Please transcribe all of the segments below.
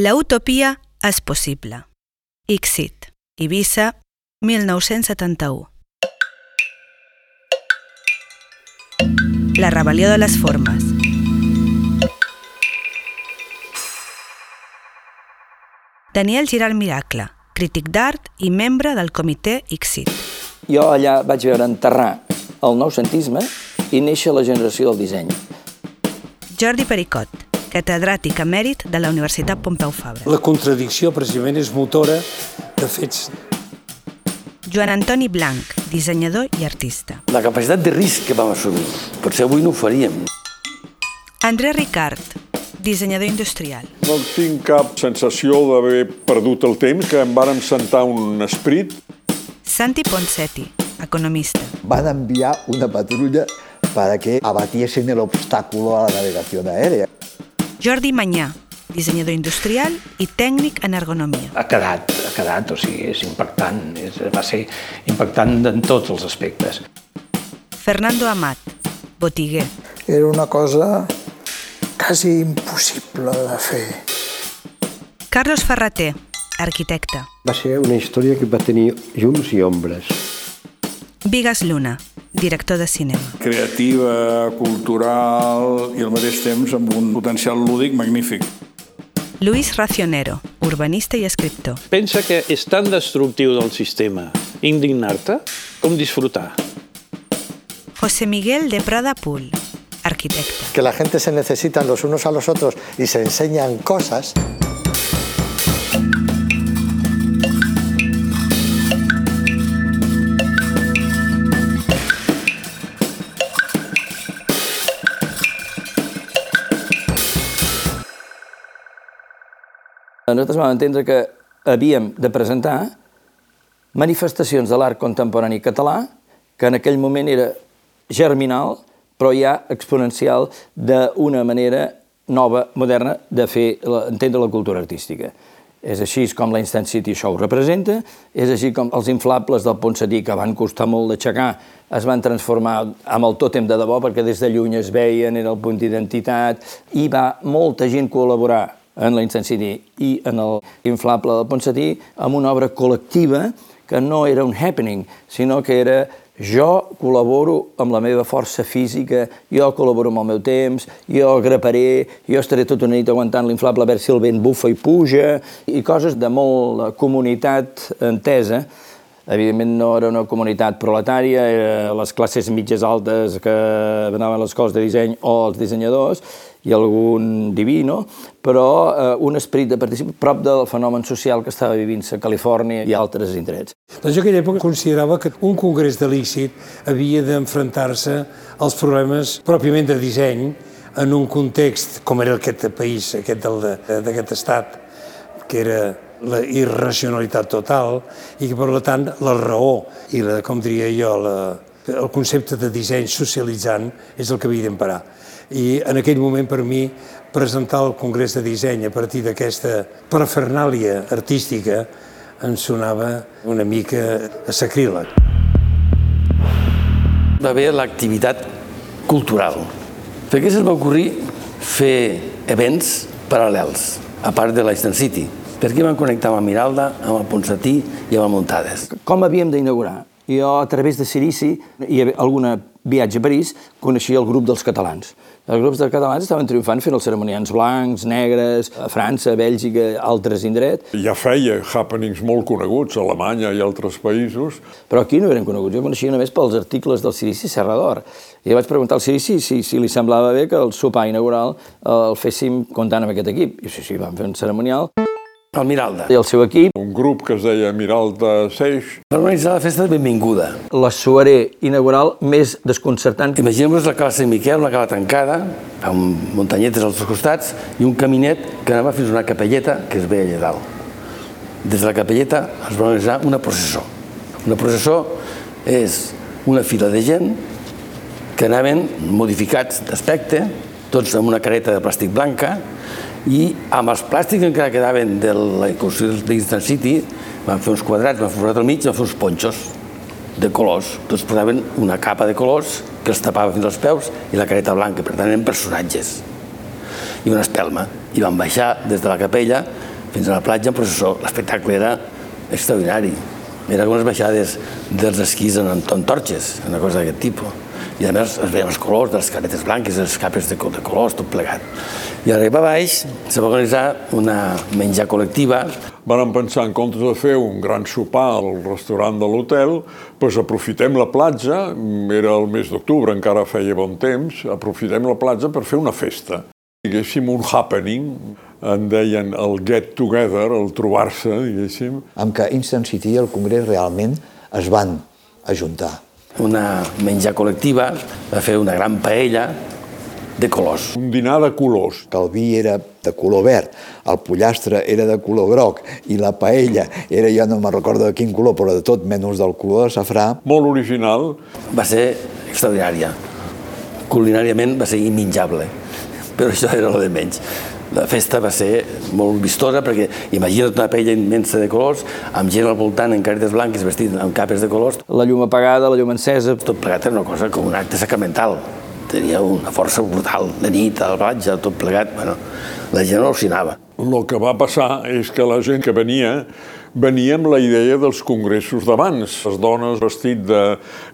La utopia és possible. Ixit, Eivissa, 1971. La rebel·lió de les formes. Daniel Giral Miracle, crític d'art i membre del comitè Ixit. Jo allà vaig veure enterrar el noucentisme i néixer la generació del disseny. Jordi Pericot, catedràtic emèrit de la Universitat Pompeu Fabra. La contradicció precisament és motora de fets. Joan Antoni Blanc, dissenyador i artista. La capacitat de risc que vam assumir. Potser avui no ho faríem. André Ricard, dissenyador industrial. No tinc cap sensació d'haver perdut el temps, que em vàrem sentar un esprit. Santi Ponseti, economista. Van enviar una patrulla para que abatiesen el obstáculo a la navegación aérea. Jordi Manyà, dissenyador industrial i tècnic en ergonomia. Ha quedat, ha quedat, o sigui, és impactant, és, va ser impactant en tots els aspectes. Fernando Amat, botiguer. Era una cosa quasi impossible de fer. Carlos Ferreter, arquitecte. Va ser una història que va tenir llums i ombres. Vigas Luna, director de cinema. Creativa, cultural i al mateix temps amb un potencial lúdic magnífic. Luis Racionero, urbanista i escriptor. Pensa que és tan destructiu del sistema indignar-te com disfrutar. José Miguel de Prada Pool, arquitecte. Que la gente se necesitan los unos a los otros y se enseñan cosas. Nosaltres vam entendre que havíem de presentar manifestacions de l'art contemporani català, que en aquell moment era germinal, però ja exponencial d'una manera nova, moderna, de fer entendre la cultura artística. És així com la Instant City ho representa, és així com els inflables del Ponsatí, que van costar molt d'aixecar, es van transformar amb el tòtem de debò, perquè des de lluny es veien, era el punt d'identitat, i va molta gent col·laborar en la City i en el inflable del Ponsatí amb una obra col·lectiva que no era un happening, sinó que era jo col·laboro amb la meva força física, jo col·laboro amb el meu temps, jo graparé, jo estaré tota una nit aguantant l'inflable a veure si el vent bufa i puja, i coses de molt comunitat entesa. Evidentment no era una comunitat proletària, les classes mitges altes que anaven a l'escola de disseny o els dissenyadors, i algun diví, no? però eh, un esperit de participació prop del fenomen social que estava vivint-se a Califòrnia i altres indrets. Doncs jo aquella època considerava que un congrés de l'ICIT havia d'enfrontar-se als problemes pròpiament de disseny en un context com era aquest país, aquest d'aquest estat, que era la irracionalitat total i que, per tant, la raó i, la, com diria jo, la, el concepte de disseny socialitzant és el que havia d'emparar i en aquell moment per mi presentar el Congrés de Disseny a partir d'aquesta parafernàlia artística em sonava una mica a sacríleg. Va haver l'activitat cultural. Per què se'ns va ocorrir fer events paral·lels, a part de l'Instant City? Per què van connectar amb Miralda, amb el Ponsatí i amb el Muntades? Com havíem d'inaugurar? Jo, a través de Sirici i alguna viatge a París, coneixia el grup dels catalans. Els grups de catalans estaven triomfant fent els ceremonians blancs, negres, a França, a Bèlgica, altres indrets. Ja feia happenings molt coneguts a Alemanya i altres països. Però aquí no eren coneguts, jo coneixia només pels articles del Sirici Serra d'Or. I vaig preguntar al Sirici si, si li semblava bé que el sopar inaugural el féssim comptant amb aquest equip. I sí, sí, vam fer un ceremonial el Miralda. I el seu equip. Un grup que es deia Miralda Seix. Va organitzar la festa de benvinguda. La soirée inaugural més desconcertant. Imaginem-vos la classe de Miquel, una cala tancada, amb muntanyetes als dos costats, i un caminet que anava fins a una capelleta que es veia allà dalt. Des de la capelleta es va organitzar una processó. Una processó és una fila de gent que anaven modificats d'aspecte, tots amb una careta de plàstic blanca, i amb els plàstics que encara quedaven de la d'Instant City van fer uns quadrats, van fer al mig, van fer uns ponxos de colors. Tots posaven una capa de colors que els tapava fins als peus i la careta blanca, per tant eren personatges. I una espelma. I van baixar des de la capella fins a la platja en processó. L'espectacle era extraordinari. Era com les baixades dels esquís en, en torxes, una cosa d'aquest tipus. I a més es veien els colors de les caretes blanques, les capes de, de colors, tot plegat. I arriba baix se va organitzar una menjar col·lectiva. Vam pensar, en comptes de fer un gran sopar al restaurant de l'hotel, doncs aprofitem la platja, era el mes d'octubre, encara feia bon temps, aprofitem la platja per fer una festa. Diguéssim, un happening, en deien el get together, el trobar-se, diguéssim. Amb què Instant City i el Congrés realment es van ajuntar. Una menjar col·lectiva, va fer una gran paella de colors. Un dinar de colors. Que el vi era de color verd, el pollastre era de color groc i la paella era, ja no me'n recordo de quin color, però de tot menys del color de safrà. Molt original. Va ser extraordinària. Culinàriament va ser imminjable, però això era el de menys. La festa va ser molt vistosa perquè imagina't una paella immensa de colors, amb gent al voltant en caretes blanques vestit amb capes de colors. La llum apagada, la llum encesa. Tot plegat era una cosa com un acte sacramental. Tenia una força brutal, de nit, a la platja, tot plegat. Bueno, la gent al·lucinava. El que va passar és que la gent que venia venia amb la idea dels congressos d'abans. Les dones vestit de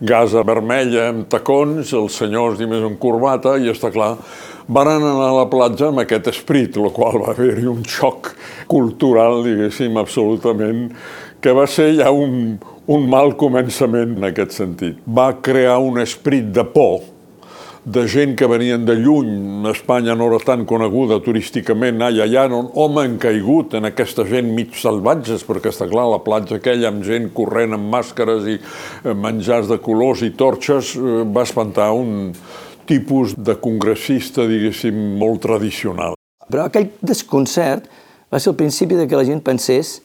gasa vermella amb tacons, els senyors més amb corbata, i està clar, van anar a la platja amb aquest esprit, el qual va haver-hi un xoc cultural, diguéssim, absolutament, que va ser ja un, un mal començament en aquest sentit. Va crear un esprit de por, de gent que venien de lluny, Espanya no era tan coneguda turísticament, allà, allà, on home han caigut en aquesta gent mig salvatges, perquè està clar, la platja aquella amb gent corrent amb màscares i menjars de colors i torxes va espantar un, tipus de congressista, diguéssim, molt tradicional. Però aquell desconcert va ser el principi de que la gent pensés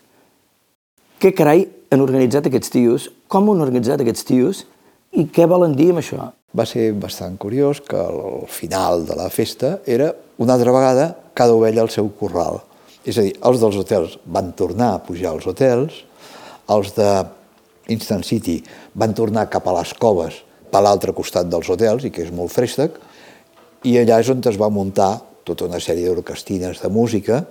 què carai han organitzat aquests tios, com han organitzat aquests tios i què volen dir amb això. Va ser bastant curiós que al final de la festa era una altra vegada cada ovella al seu corral. És a dir, els dels hotels van tornar a pujar als hotels, els de Instant City van tornar cap a les coves per l'altre costat dels hotels i que és molt frèstec, i allà és on es va muntar tota una sèrie d'orquestines de música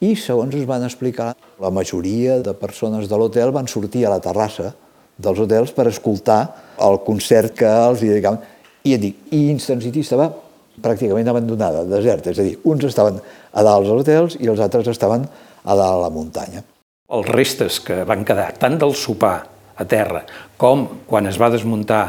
i, segons us van explicar, la majoria de persones de l'hotel van sortir a la terrassa dels hotels per escoltar el concert que els dedicaven. I ja dic, i Instant City estava pràcticament abandonada, deserta, és a dir, uns estaven a dalt als hotels i els altres estaven a dalt a la muntanya. Els restes que van quedar, tant del sopar a terra com quan es va desmuntar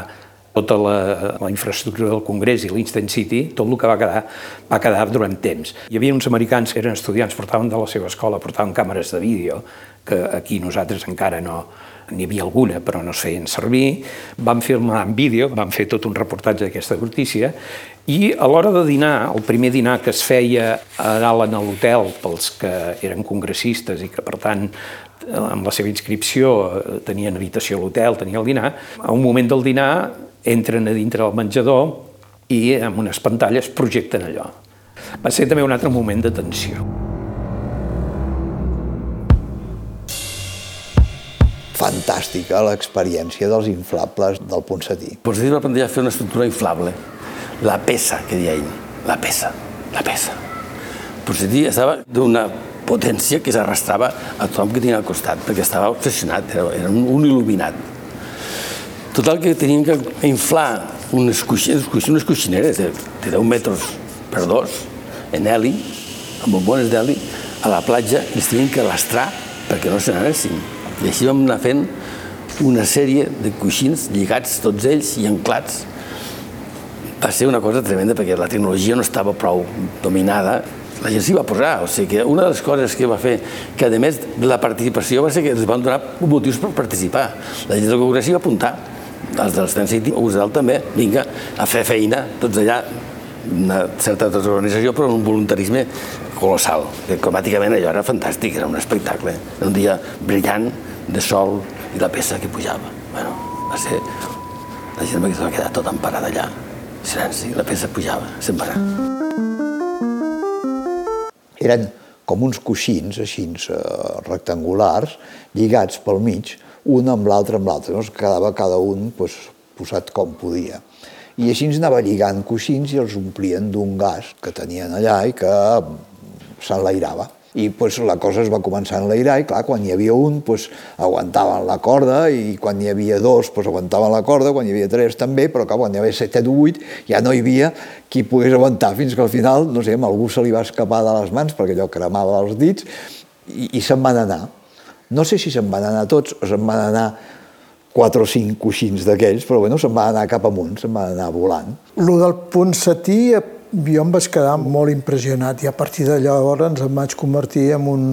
tota la, la infraestructura del Congrés i l'Instant City, tot el que va quedar, va quedar durant temps. Hi havia uns americans que eren estudiants, portaven de la seva escola, portaven càmeres de vídeo, que aquí nosaltres encara no, n'hi havia alguna, però no es feien servir. Van filmar en vídeo, van fer tot un reportatge d'aquesta notícia, i a l'hora de dinar, el primer dinar que es feia a dalt en l'hotel pels que eren congressistes i que, per tant, amb la seva inscripció tenien habitació a l'hotel, tenien el dinar, a un moment del dinar entren a dintre del menjador i amb unes pantalles projecten allò. Va ser també un altre moment de tensió. Fantàstica l'experiència dels inflables del Ponsatí. Ponsatí va plantejar fer una estructura inflable, la peça, que deia ell, la peça, la peça. Ponsatí estava d'una potència que s'arrastrava a tothom que tenia al costat, perquè estava obsessionat, era, era un il·luminat. Total que tenien que inflar unes, coixines, unes coixineres de, de 10 metres per dos, en heli, amb bombones d'heli, a la platja, i els tenien que lastrar perquè no se n'anessin. I així vam anar fent una sèrie de coixins lligats tots ells i anclats. Va ser una cosa tremenda perquè la tecnologia no estava prou dominada. La gent s'hi va posar, o sigui que una de les coses que va fer, que a més de la participació va ser que els van donar motius per participar. La gent del Congrés s'hi va apuntar, els dels Ten City, Usel també, vinga, a fer feina, tots allà, una certa desorganització, però un voluntarisme colossal. Que cromàticament allò era fantàstic, era un espectacle. Era un dia brillant, de sol i la peça que pujava. Bueno, va ser... La gent va quedar tot emparada allà. Silenci, la peça pujava, anar. Eren com uns coixins, així, eh, rectangulars, lligats pel mig, un amb l'altre amb l'altre. No? Quedava cada un pues, posat com podia. I així ens anava lligant coixins i els omplien d'un gas que tenien allà i que s'enlairava. I pues, la cosa es va començar a enlairar i clar, quan hi havia un pues, aguantaven la corda i quan hi havia dos pues, aguantaven la corda, quan hi havia tres també, però clar, quan hi havia set o vuit ja no hi havia qui pogués aguantar fins que al final, no sé, algú se li va escapar de les mans perquè allò cremava els dits i, i se'n van anar. No sé si se'n van anar tots o se'n van anar quatre o cinc coixins d'aquells, però bueno, se'n va anar cap amunt, se'n va anar volant. Lo del Ponsatí, jo em vaig quedar molt impressionat i a partir de llavors em vaig convertir en un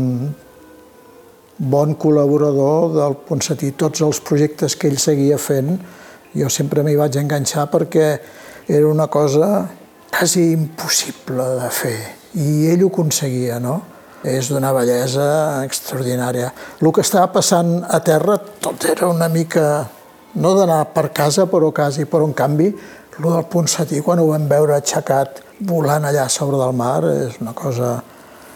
bon col·laborador del Ponsatí. Tots els projectes que ell seguia fent, jo sempre m'hi vaig enganxar perquè era una cosa quasi impossible de fer i ell ho aconseguia, no? És d'una bellesa extraordinària. El que estava passant a terra tot era una mica, no d'anar per casa, però quasi, però en canvi, el del Ponsatí, quan ho vam veure aixecat volant allà sobre del mar, és una cosa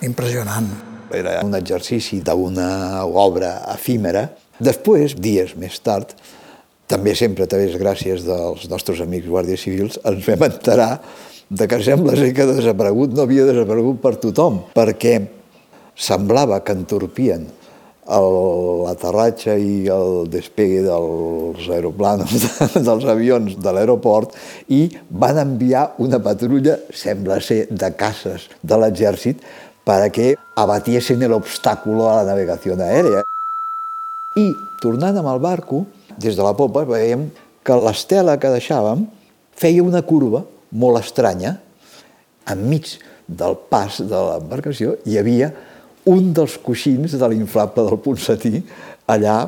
impressionant. Era un exercici d'una obra efímera. Després, dies més tard, també sempre a través gràcies dels nostres amics guàrdies civils, ens vam enterar de que sembla ser que desaparegut no havia desaparegut per tothom, perquè semblava que entorpien l'aterratge i el despegue dels aeroplanos, dels avions de l'aeroport i van enviar una patrulla, sembla ser, de cases de l'exèrcit perquè abatiessin l'obstàculo a la navegació aèria. I, tornant amb el barco, des de la popa veiem que l'estela que deixàvem feia una curva molt estranya. Enmig del pas de l'embarcació hi havia un dels coixins de l'inflable del Ponsatí allà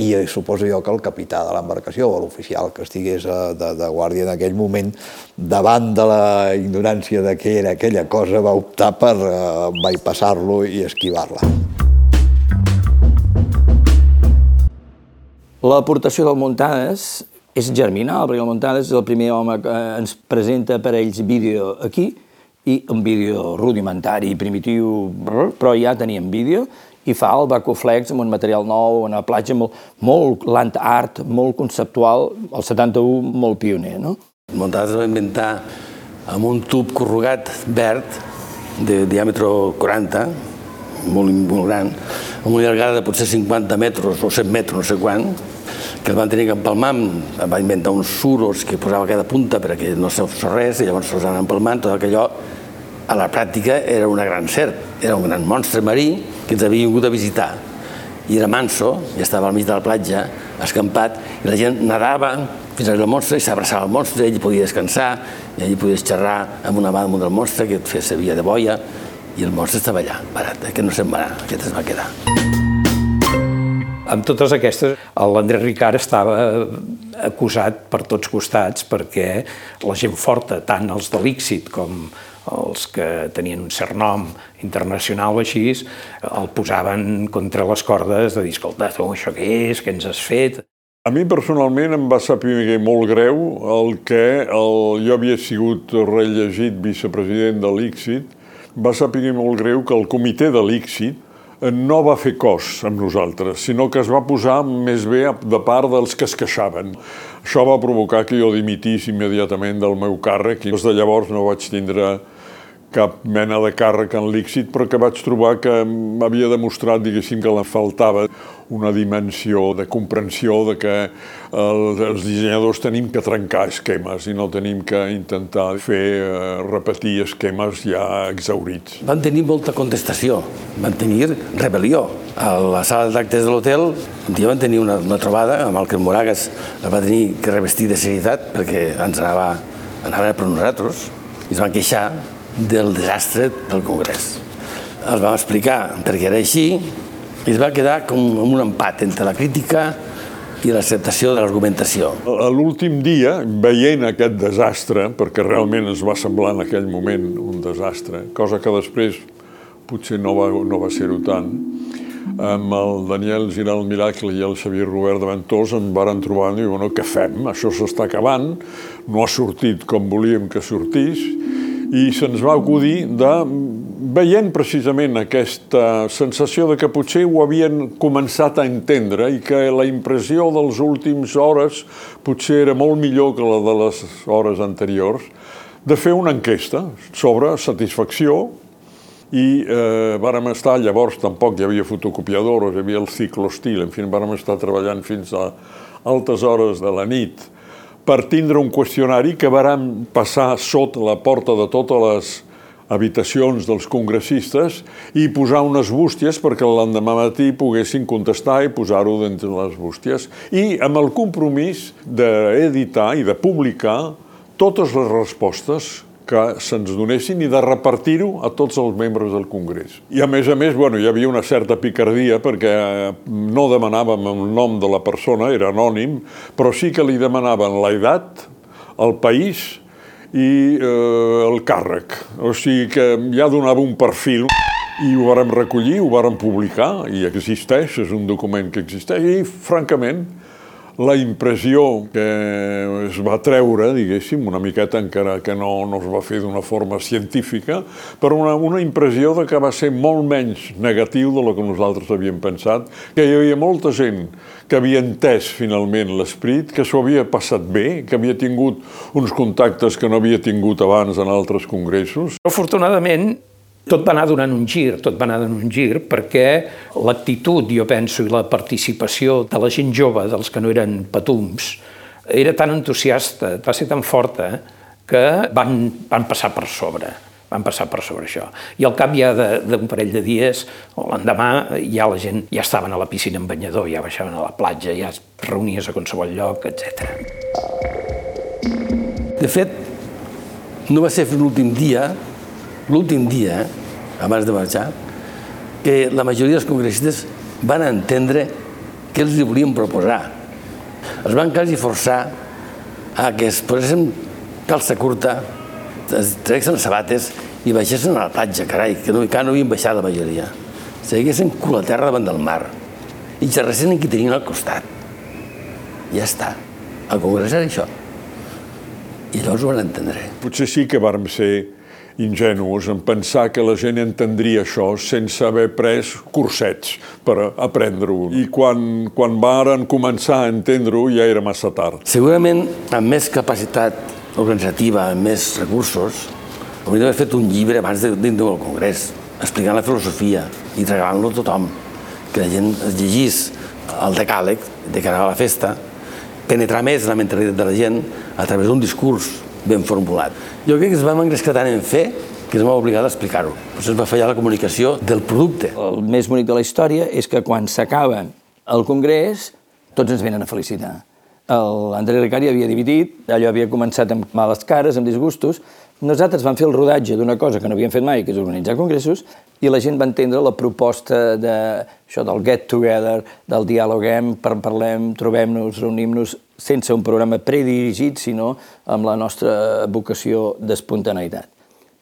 i suposo jo que el capità de l'embarcació o l'oficial que estigués eh, de, de guàrdia en aquell moment davant de la ignorància de què era aquella cosa va optar per uh, bypassar-lo i esquivar-la. L'aportació del Montades és germinal, perquè el Montades és el primer home que ens presenta per ells vídeo aquí, i un vídeo rudimentari i primitiu, però ja teníem vídeo, i fa el Bacoflex amb un material nou, una platja molt, molt land art, molt conceptual, el 71 molt pioner, no? Montades va inventar amb un tub corrugat verd de diàmetre 40, molt, molt gran, amb una llargada de potser 50 metres o 100 metres, no sé quant, que el van tenir que empalmar, va inventar uns suros que posava a cada punta perquè no se res, i llavors se'ls anaven empalmant, tot allò a la pràctica era una gran serp, era un gran monstre marí que ens havia vingut a visitar. I era manso, i estava al mig de la platja, escampat, i la gent nadava fins al monstre i s'abraçava al monstre, ell podia descansar, i allà podies xerrar amb una mà damunt del monstre que et feia servir de boia, i el monstre estava allà, parat, eh, que no se'n va anar, aquest es va quedar. Amb totes aquestes, l'Andrés Ricard estava acusat per tots costats perquè la gent forta, tant els de l'Íxit com els que tenien un cert nom internacional així, el posaven contra les cordes de dir, escolta, tu això què és, què ens has fet? A mi personalment em va saber molt greu el que el, jo havia sigut rellegit vicepresident de l'ICSIT, va saber molt greu que el comitè de l'ICSIT no va fer cos amb nosaltres, sinó que es va posar més bé de part dels que es queixaven. Això va provocar que jo dimitís immediatament del meu càrrec i des de llavors no vaig tindre cap mena de càrrec en líxit, però que vaig trobar que m'havia demostrat, diguéssim, que la faltava una dimensió de comprensió de que els dissenyadors tenim que trencar esquemes i no tenim que intentar fer, eh, repetir esquemes ja exaurits. Van tenir molta contestació, van tenir rebel·lió. A la sala d'actes de l'hotel un dia van tenir una, una trobada amb el que el Moragas el va tenir que revestir de serietat perquè ens anava, anava per nosaltres i es van queixar del desastre del Congrés. Els vam explicar per què era així i es va quedar com un empat entre la crítica i l'acceptació de l'argumentació. A l'últim dia, veient aquest desastre, perquè realment es va semblar en aquell moment un desastre, cosa que després potser no va, no va ser-ho tant, amb el Daniel Giral Miracle i el Xavier Robert de Ventós em varen trobar i dir, bueno, què fem? Això s'està acabant, no ha sortit com volíem que sortís, i se'ns va acudir de, veient precisament aquesta sensació de que potser ho havien començat a entendre i que la impressió dels últims hores potser era molt millor que la de les hores anteriors, de fer una enquesta sobre satisfacció i eh, vàrem estar, llavors tampoc hi havia fotocopiadores, hi havia el ciclostil, en fi, vàrem estar treballant fins a altes hores de la nit per tindre un qüestionari que vàrem passar sota la porta de totes les habitacions dels congressistes i posar unes bústies perquè l'endemà matí poguessin contestar i posar-ho dintre les bústies. I amb el compromís d'editar i de publicar totes les respostes que se'ns donessin i de repartir-ho a tots els membres del Congrés. I a més a més, bueno, hi havia una certa picardia perquè no demanàvem el nom de la persona, era anònim, però sí que li demanaven l'edat, el país i eh, el càrrec. O sigui que ja donava un perfil i ho vàrem recollir, ho vàrem publicar i existeix, és un document que existeix i, francament, la impressió que es va treure, diguéssim, una miqueta encara que no, no es va fer d'una forma científica, però una, una impressió de que va ser molt menys negatiu de lo que nosaltres havíem pensat, que hi havia molta gent que havia entès finalment l'esperit, que s'ho havia passat bé, que havia tingut uns contactes que no havia tingut abans en altres congressos. Afortunadament, tot va anar donant un gir, tot va anar donant un gir, perquè l'actitud, jo penso, i la participació de la gent jove, dels que no eren patums, era tan entusiasta, va ser tan forta, que van, van passar per sobre van passar per sobre això. I al cap ja d'un parell de dies, o l'endemà, ja la gent ja estaven a la piscina en banyador, ja baixaven a la platja, ja es reunies a qualsevol lloc, etc. De fet, no va ser l'últim dia l'últim dia, abans de marxar, que la majoria dels congressistes van entendre què els volien proposar. Els van quasi forçar a que es posessin calça curta, es traguessin sabates i baixessin a la platja, carai, que no, que no havien baixat la majoria. Seguessin cul a terra davant del mar i xerressin en qui tenien al costat. Ja està. El congrés era això. I llavors ho van entendre. Potser sí que vàrem ser ingenus en pensar que la gent entendria això sense haver pres cursets per aprendre-ho. I quan, quan varen començar a entendre-ho ja era massa tard. Segurament amb més capacitat organitzativa, amb més recursos, hauríem d'haver fet un llibre abans de dintre del Congrés, explicant la filosofia i regalant-lo a tothom, que la gent es llegís el decàleg de cara a la festa, penetrar més la mentalitat de la gent a través d'un discurs ben formulat. Jo crec que es vam engrescar tant en fer que es va obligar a explicar-ho. Però es va fallar la comunicació del producte. El més bonic de la història és que quan s'acaba el Congrés, tots ens venen a felicitar. L'André Ricari havia dividit, allò havia començat amb males cares, amb disgustos, nosaltres vam fer el rodatge d'una cosa que no havíem fet mai, que és organitzar congressos, i la gent va entendre la proposta de, això del get together, del dialoguem, parlem, trobem-nos, reunim-nos, sense un programa predirigit, sinó amb la nostra vocació d'espontaneïtat.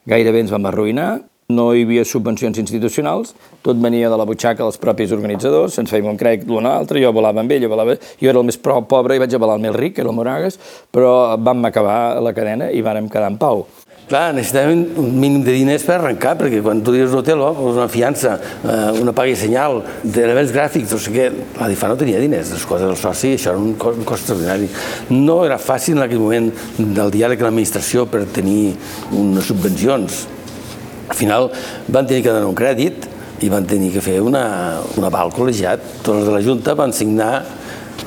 Gairebé ens vam arruïnar, no hi havia subvencions institucionals, tot venia de la butxaca dels propis organitzadors, se'ns feia un crec l'un altre, jo volava amb ell, jo, volava... jo era el més pobre i vaig avalar el més ric, que era el Moragas, però vam acabar la cadena i vàrem quedar en pau. Clar, necessitàvem un mínim de diners per arrencar, perquè quan tu dius un hotel, oh, una fiança, eh, una paga i senyal, d'elements gràfics, no sé què, la DIFA no tenia diners, les coses del soci, això era un cost, un cost extraordinari. No era fàcil en aquell moment del diàleg amb l'administració per tenir unes subvencions. Al final van tenir que donar un crèdit i van tenir que fer una, un aval col·legiat. Tots els de la Junta van signar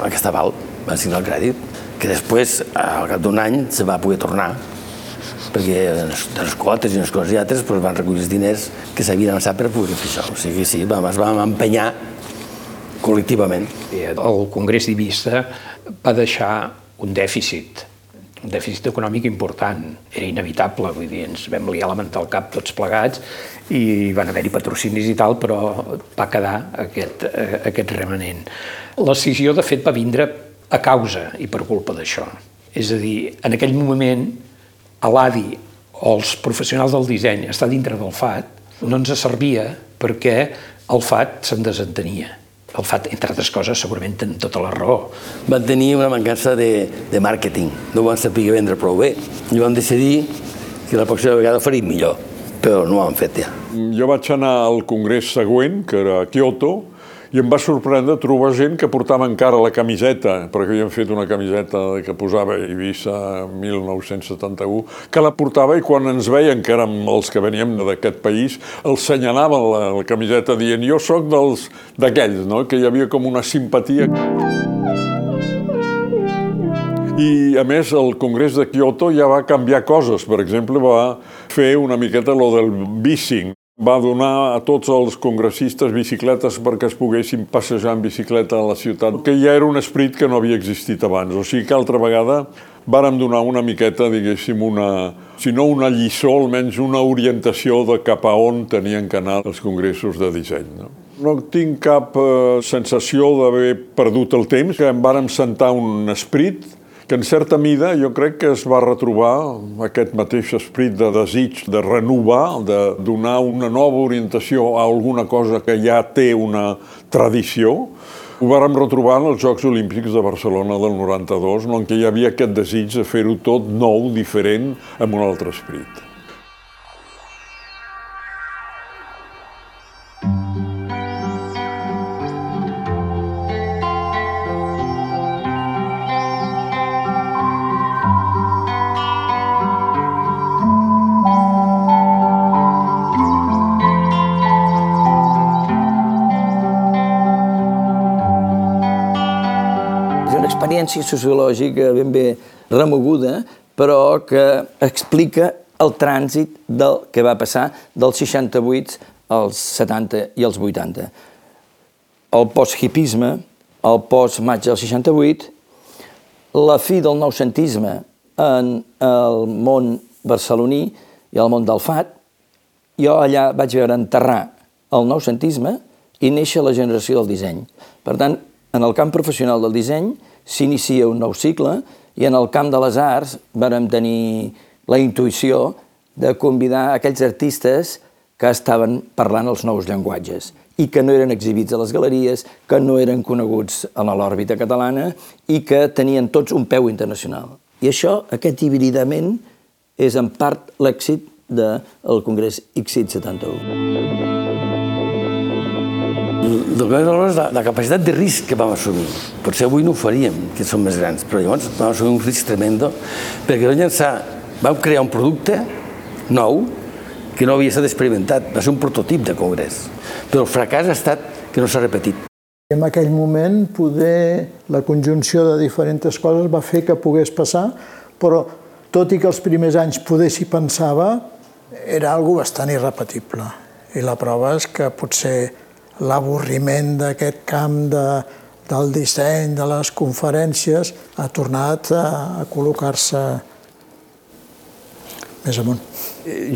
aquest aval, van signar el crèdit, que després, al cap d'un any, se va poder tornar perquè de les quotes i unes coses i altres doncs van recollir els diners que s'havien avançat per poder fer això. O sigui, sí, vam, es vam empenyar col·lectivament. El Congrés d'Ibissa va deixar un dèficit un dèficit econòmic important. Era inevitable, vull dir, ens vam liar la al cap tots plegats i van haver-hi patrocinis i tal, però va quedar aquest, eh, aquest remanent. La decisió, de fet, va vindre a causa i per culpa d'això. És a dir, en aquell moment l'ADI o els professionals del disseny estar dintre del FAT no ens servia perquè el FAT se'n desentenia. El FAT, entre altres coses, segurament ten tota la raó. Van tenir una mancança de, de màrqueting, no van saber vendre prou bé. I vam decidir que la pròxima vegada ho faríem millor, però no ho han fet ja. Jo vaig anar al congrés següent, que era a Kyoto, i em va sorprendre trobar gent que portava encara la camiseta, perquè havien fet una camiseta que posava Eivissa 1971, que la portava i quan ens veien que érem els que veníem d'aquest país, els senyalaven la, la camiseta dient jo sóc d'aquells, no? que hi havia com una simpatia. I, a més, el Congrés de Kyoto ja va canviar coses. Per exemple, va fer una miqueta lo del bicing. Va donar a tots els congressistes bicicletes perquè es poguessin passejar en bicicleta a la ciutat, que ja era un esperit que no havia existit abans. O sigui que altra vegada vàrem donar una miqueta, diguéssim, una, si no una lliçó, almenys una orientació de cap a on tenien que anar els congressos de disseny. No? No tinc cap eh, sensació d'haver perdut el temps, que em vàrem sentar un esprit que en certa mida jo crec que es va retrobar aquest mateix esprit de desig, de renovar, de donar una nova orientació a alguna cosa que ja té una tradició. Ho vàrem retrobar en els Jocs Olímpics de Barcelona del 92, en què hi havia aquest desig de fer-ho tot nou, diferent, amb un altre esprit. Experiència sociològica ben bé remoguda, però que explica el trànsit del que va passar dels 68 als 70 i als 80. El post-hipisme, el post-maig del 68, la fi del noucentisme en el món barceloní i el món del FAT, jo allà vaig veure enterrar el noucentisme i néixer la generació del disseny. Per tant, en el camp professional del disseny s'inicia un nou cicle i en el camp de les arts vam tenir la intuïció de convidar aquells artistes que estaven parlant els nous llenguatges i que no eren exhibits a les galeries, que no eren coneguts a l'òrbita catalana i que tenien tots un peu internacional. I això, aquest hibridament, és en part l'èxit del Congrés XIT 71 el que és la, la capacitat de risc que vam assumir. Potser avui no ho faríem, que som més grans, però llavors vam assumir un risc tremendo perquè vam llançar, vam crear un producte nou que no havia estat experimentat, va ser un prototip de congrés. Però el fracàs ha estat que no s'ha repetit. En aquell moment, poder la conjunció de diferents coses va fer que pogués passar, però tot i que els primers anys poder s'hi pensava, era algo bastant irrepetible. I la prova és que potser l'avorriment d'aquest camp de, del disseny, de les conferències, ha tornat a, a col·locar-se més amunt.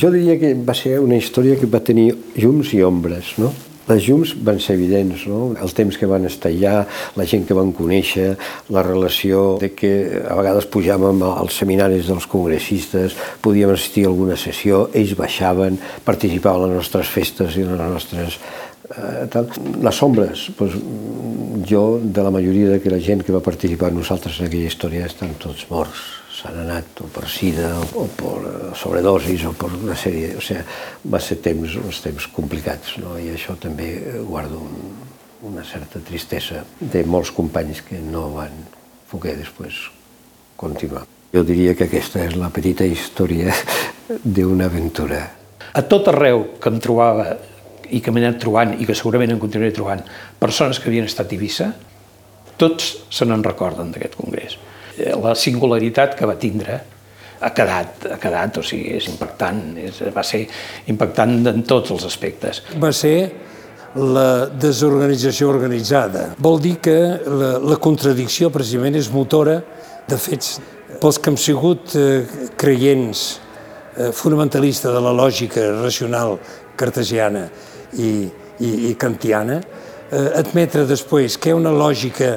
Jo diria que va ser una història que va tenir llums i ombres, no? Les llums van ser evidents, no? el temps que van estar allà, la gent que van conèixer, la relació de que a vegades pujàvem als seminaris dels congressistes, podíem assistir a alguna sessió, ells baixaven, participaven a les nostres festes i a les nostres eh, tal. Les ombres, doncs, jo, de la majoria de que la gent que va participar amb nosaltres en aquella història estan tots morts, s'han anat o per sida o, o per sobredosis o per una sèrie... O sigui, va ser temps, uns temps complicats, no? i això també guardo un, una certa tristesa de molts companys que no van poder després continuar. Jo diria que aquesta és la petita història d'una aventura. A tot arreu que em trobava i que m'he anat trobant i que segurament en continuaré trobant persones que havien estat a Eivissa, tots se n'en recorden d'aquest congrés. Eh, la singularitat que va tindre ha quedat, ha quedat, o sigui, és impactant, és, va ser impactant en tots els aspectes. Va ser la desorganització organitzada. Vol dir que la, la contradicció precisament és motora de fets. Pels que hem sigut eh, creients eh, fonamentalista de la lògica racional cartesiana i, i, i kantiana, eh, admetre després que hi ha una lògica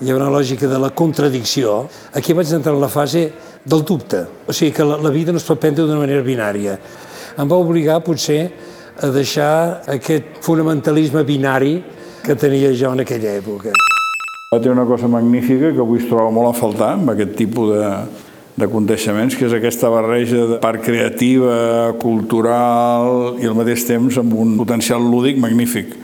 hi ha una lògica de la contradicció, aquí vaig entrar en la fase del dubte. O sigui que la, la vida no es pot prendre d'una manera binària. Em va obligar, potser, a deixar aquest fonamentalisme binari que tenia jo en aquella època. Té una cosa magnífica que avui es troba molt a faltar, amb aquest tipus de, d'aconteixements, que és aquesta barreja de part creativa, cultural i al mateix temps amb un potencial lúdic magnífic.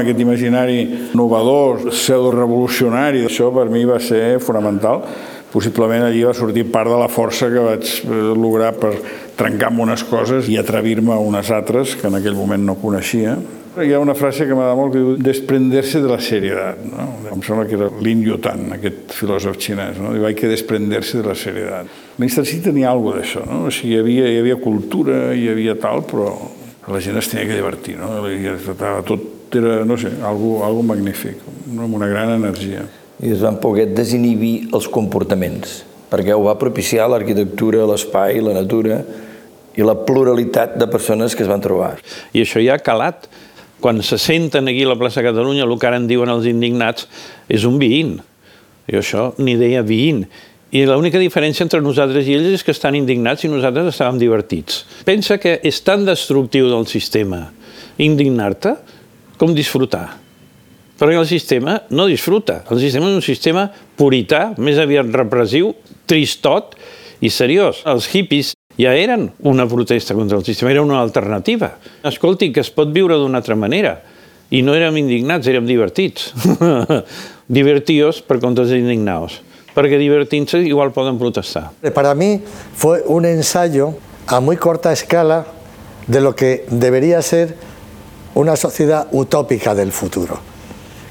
Aquest imaginari novedor, pseudo-revolucionari, això per mi va ser fonamental. Possiblement allí va sortir part de la força que vaig eh, lograr per trencar amb unes coses i atrevir-me a unes altres que en aquell moment no coneixia. Hi ha una frase que m'agrada molt que diu desprenderse de la seriedad. No? Em sembla que era Lin Yutan, aquest filòsof xinès. No? Diu, hay que desprenderse de la seriedad. L'Instant sí tenia alguna d'això. No? O sigui, hi havia, hi havia cultura, hi havia tal, però la gent es tenia que divertir. No? I tot era, no sé, algo, algo magnífic, no? amb una gran energia i es van poder desinhibir els comportaments, perquè ho va propiciar l'arquitectura, l'espai, la natura i la pluralitat de persones que es van trobar. I això ja ha calat. Quan se senten aquí a la plaça Catalunya, el que ara en diuen els indignats és un veïn. Jo això ni deia veïn. I l'única diferència entre nosaltres i ells és que estan indignats i nosaltres estàvem divertits. Pensa que és tan destructiu del sistema indignar-te com disfrutar perquè el sistema no disfruta. El sistema és un sistema purità, més aviat repressiu, tristot i seriós. Els hippies ja eren una protesta contra el sistema, era una alternativa. Escolti, que es pot viure d'una altra manera. I no érem indignats, érem divertits. Divertíos per contra dels indignados. Perquè divertint-se igual poden protestar. Para mí fue un ensayo a muy corta escala de lo que debería ser una sociedad utópica del futuro.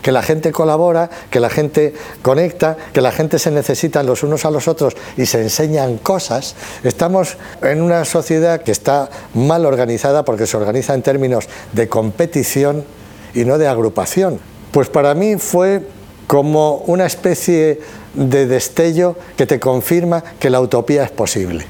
Que la gente colabora, que la gente conecta, que la gente se necesita los unos a los otros y se enseñan cosas. Estamos en una sociedad que está mal organizada porque se organiza en términos de competición y no de agrupación. Pues para mí fue como una especie de destello que te confirma que la utopía es posible.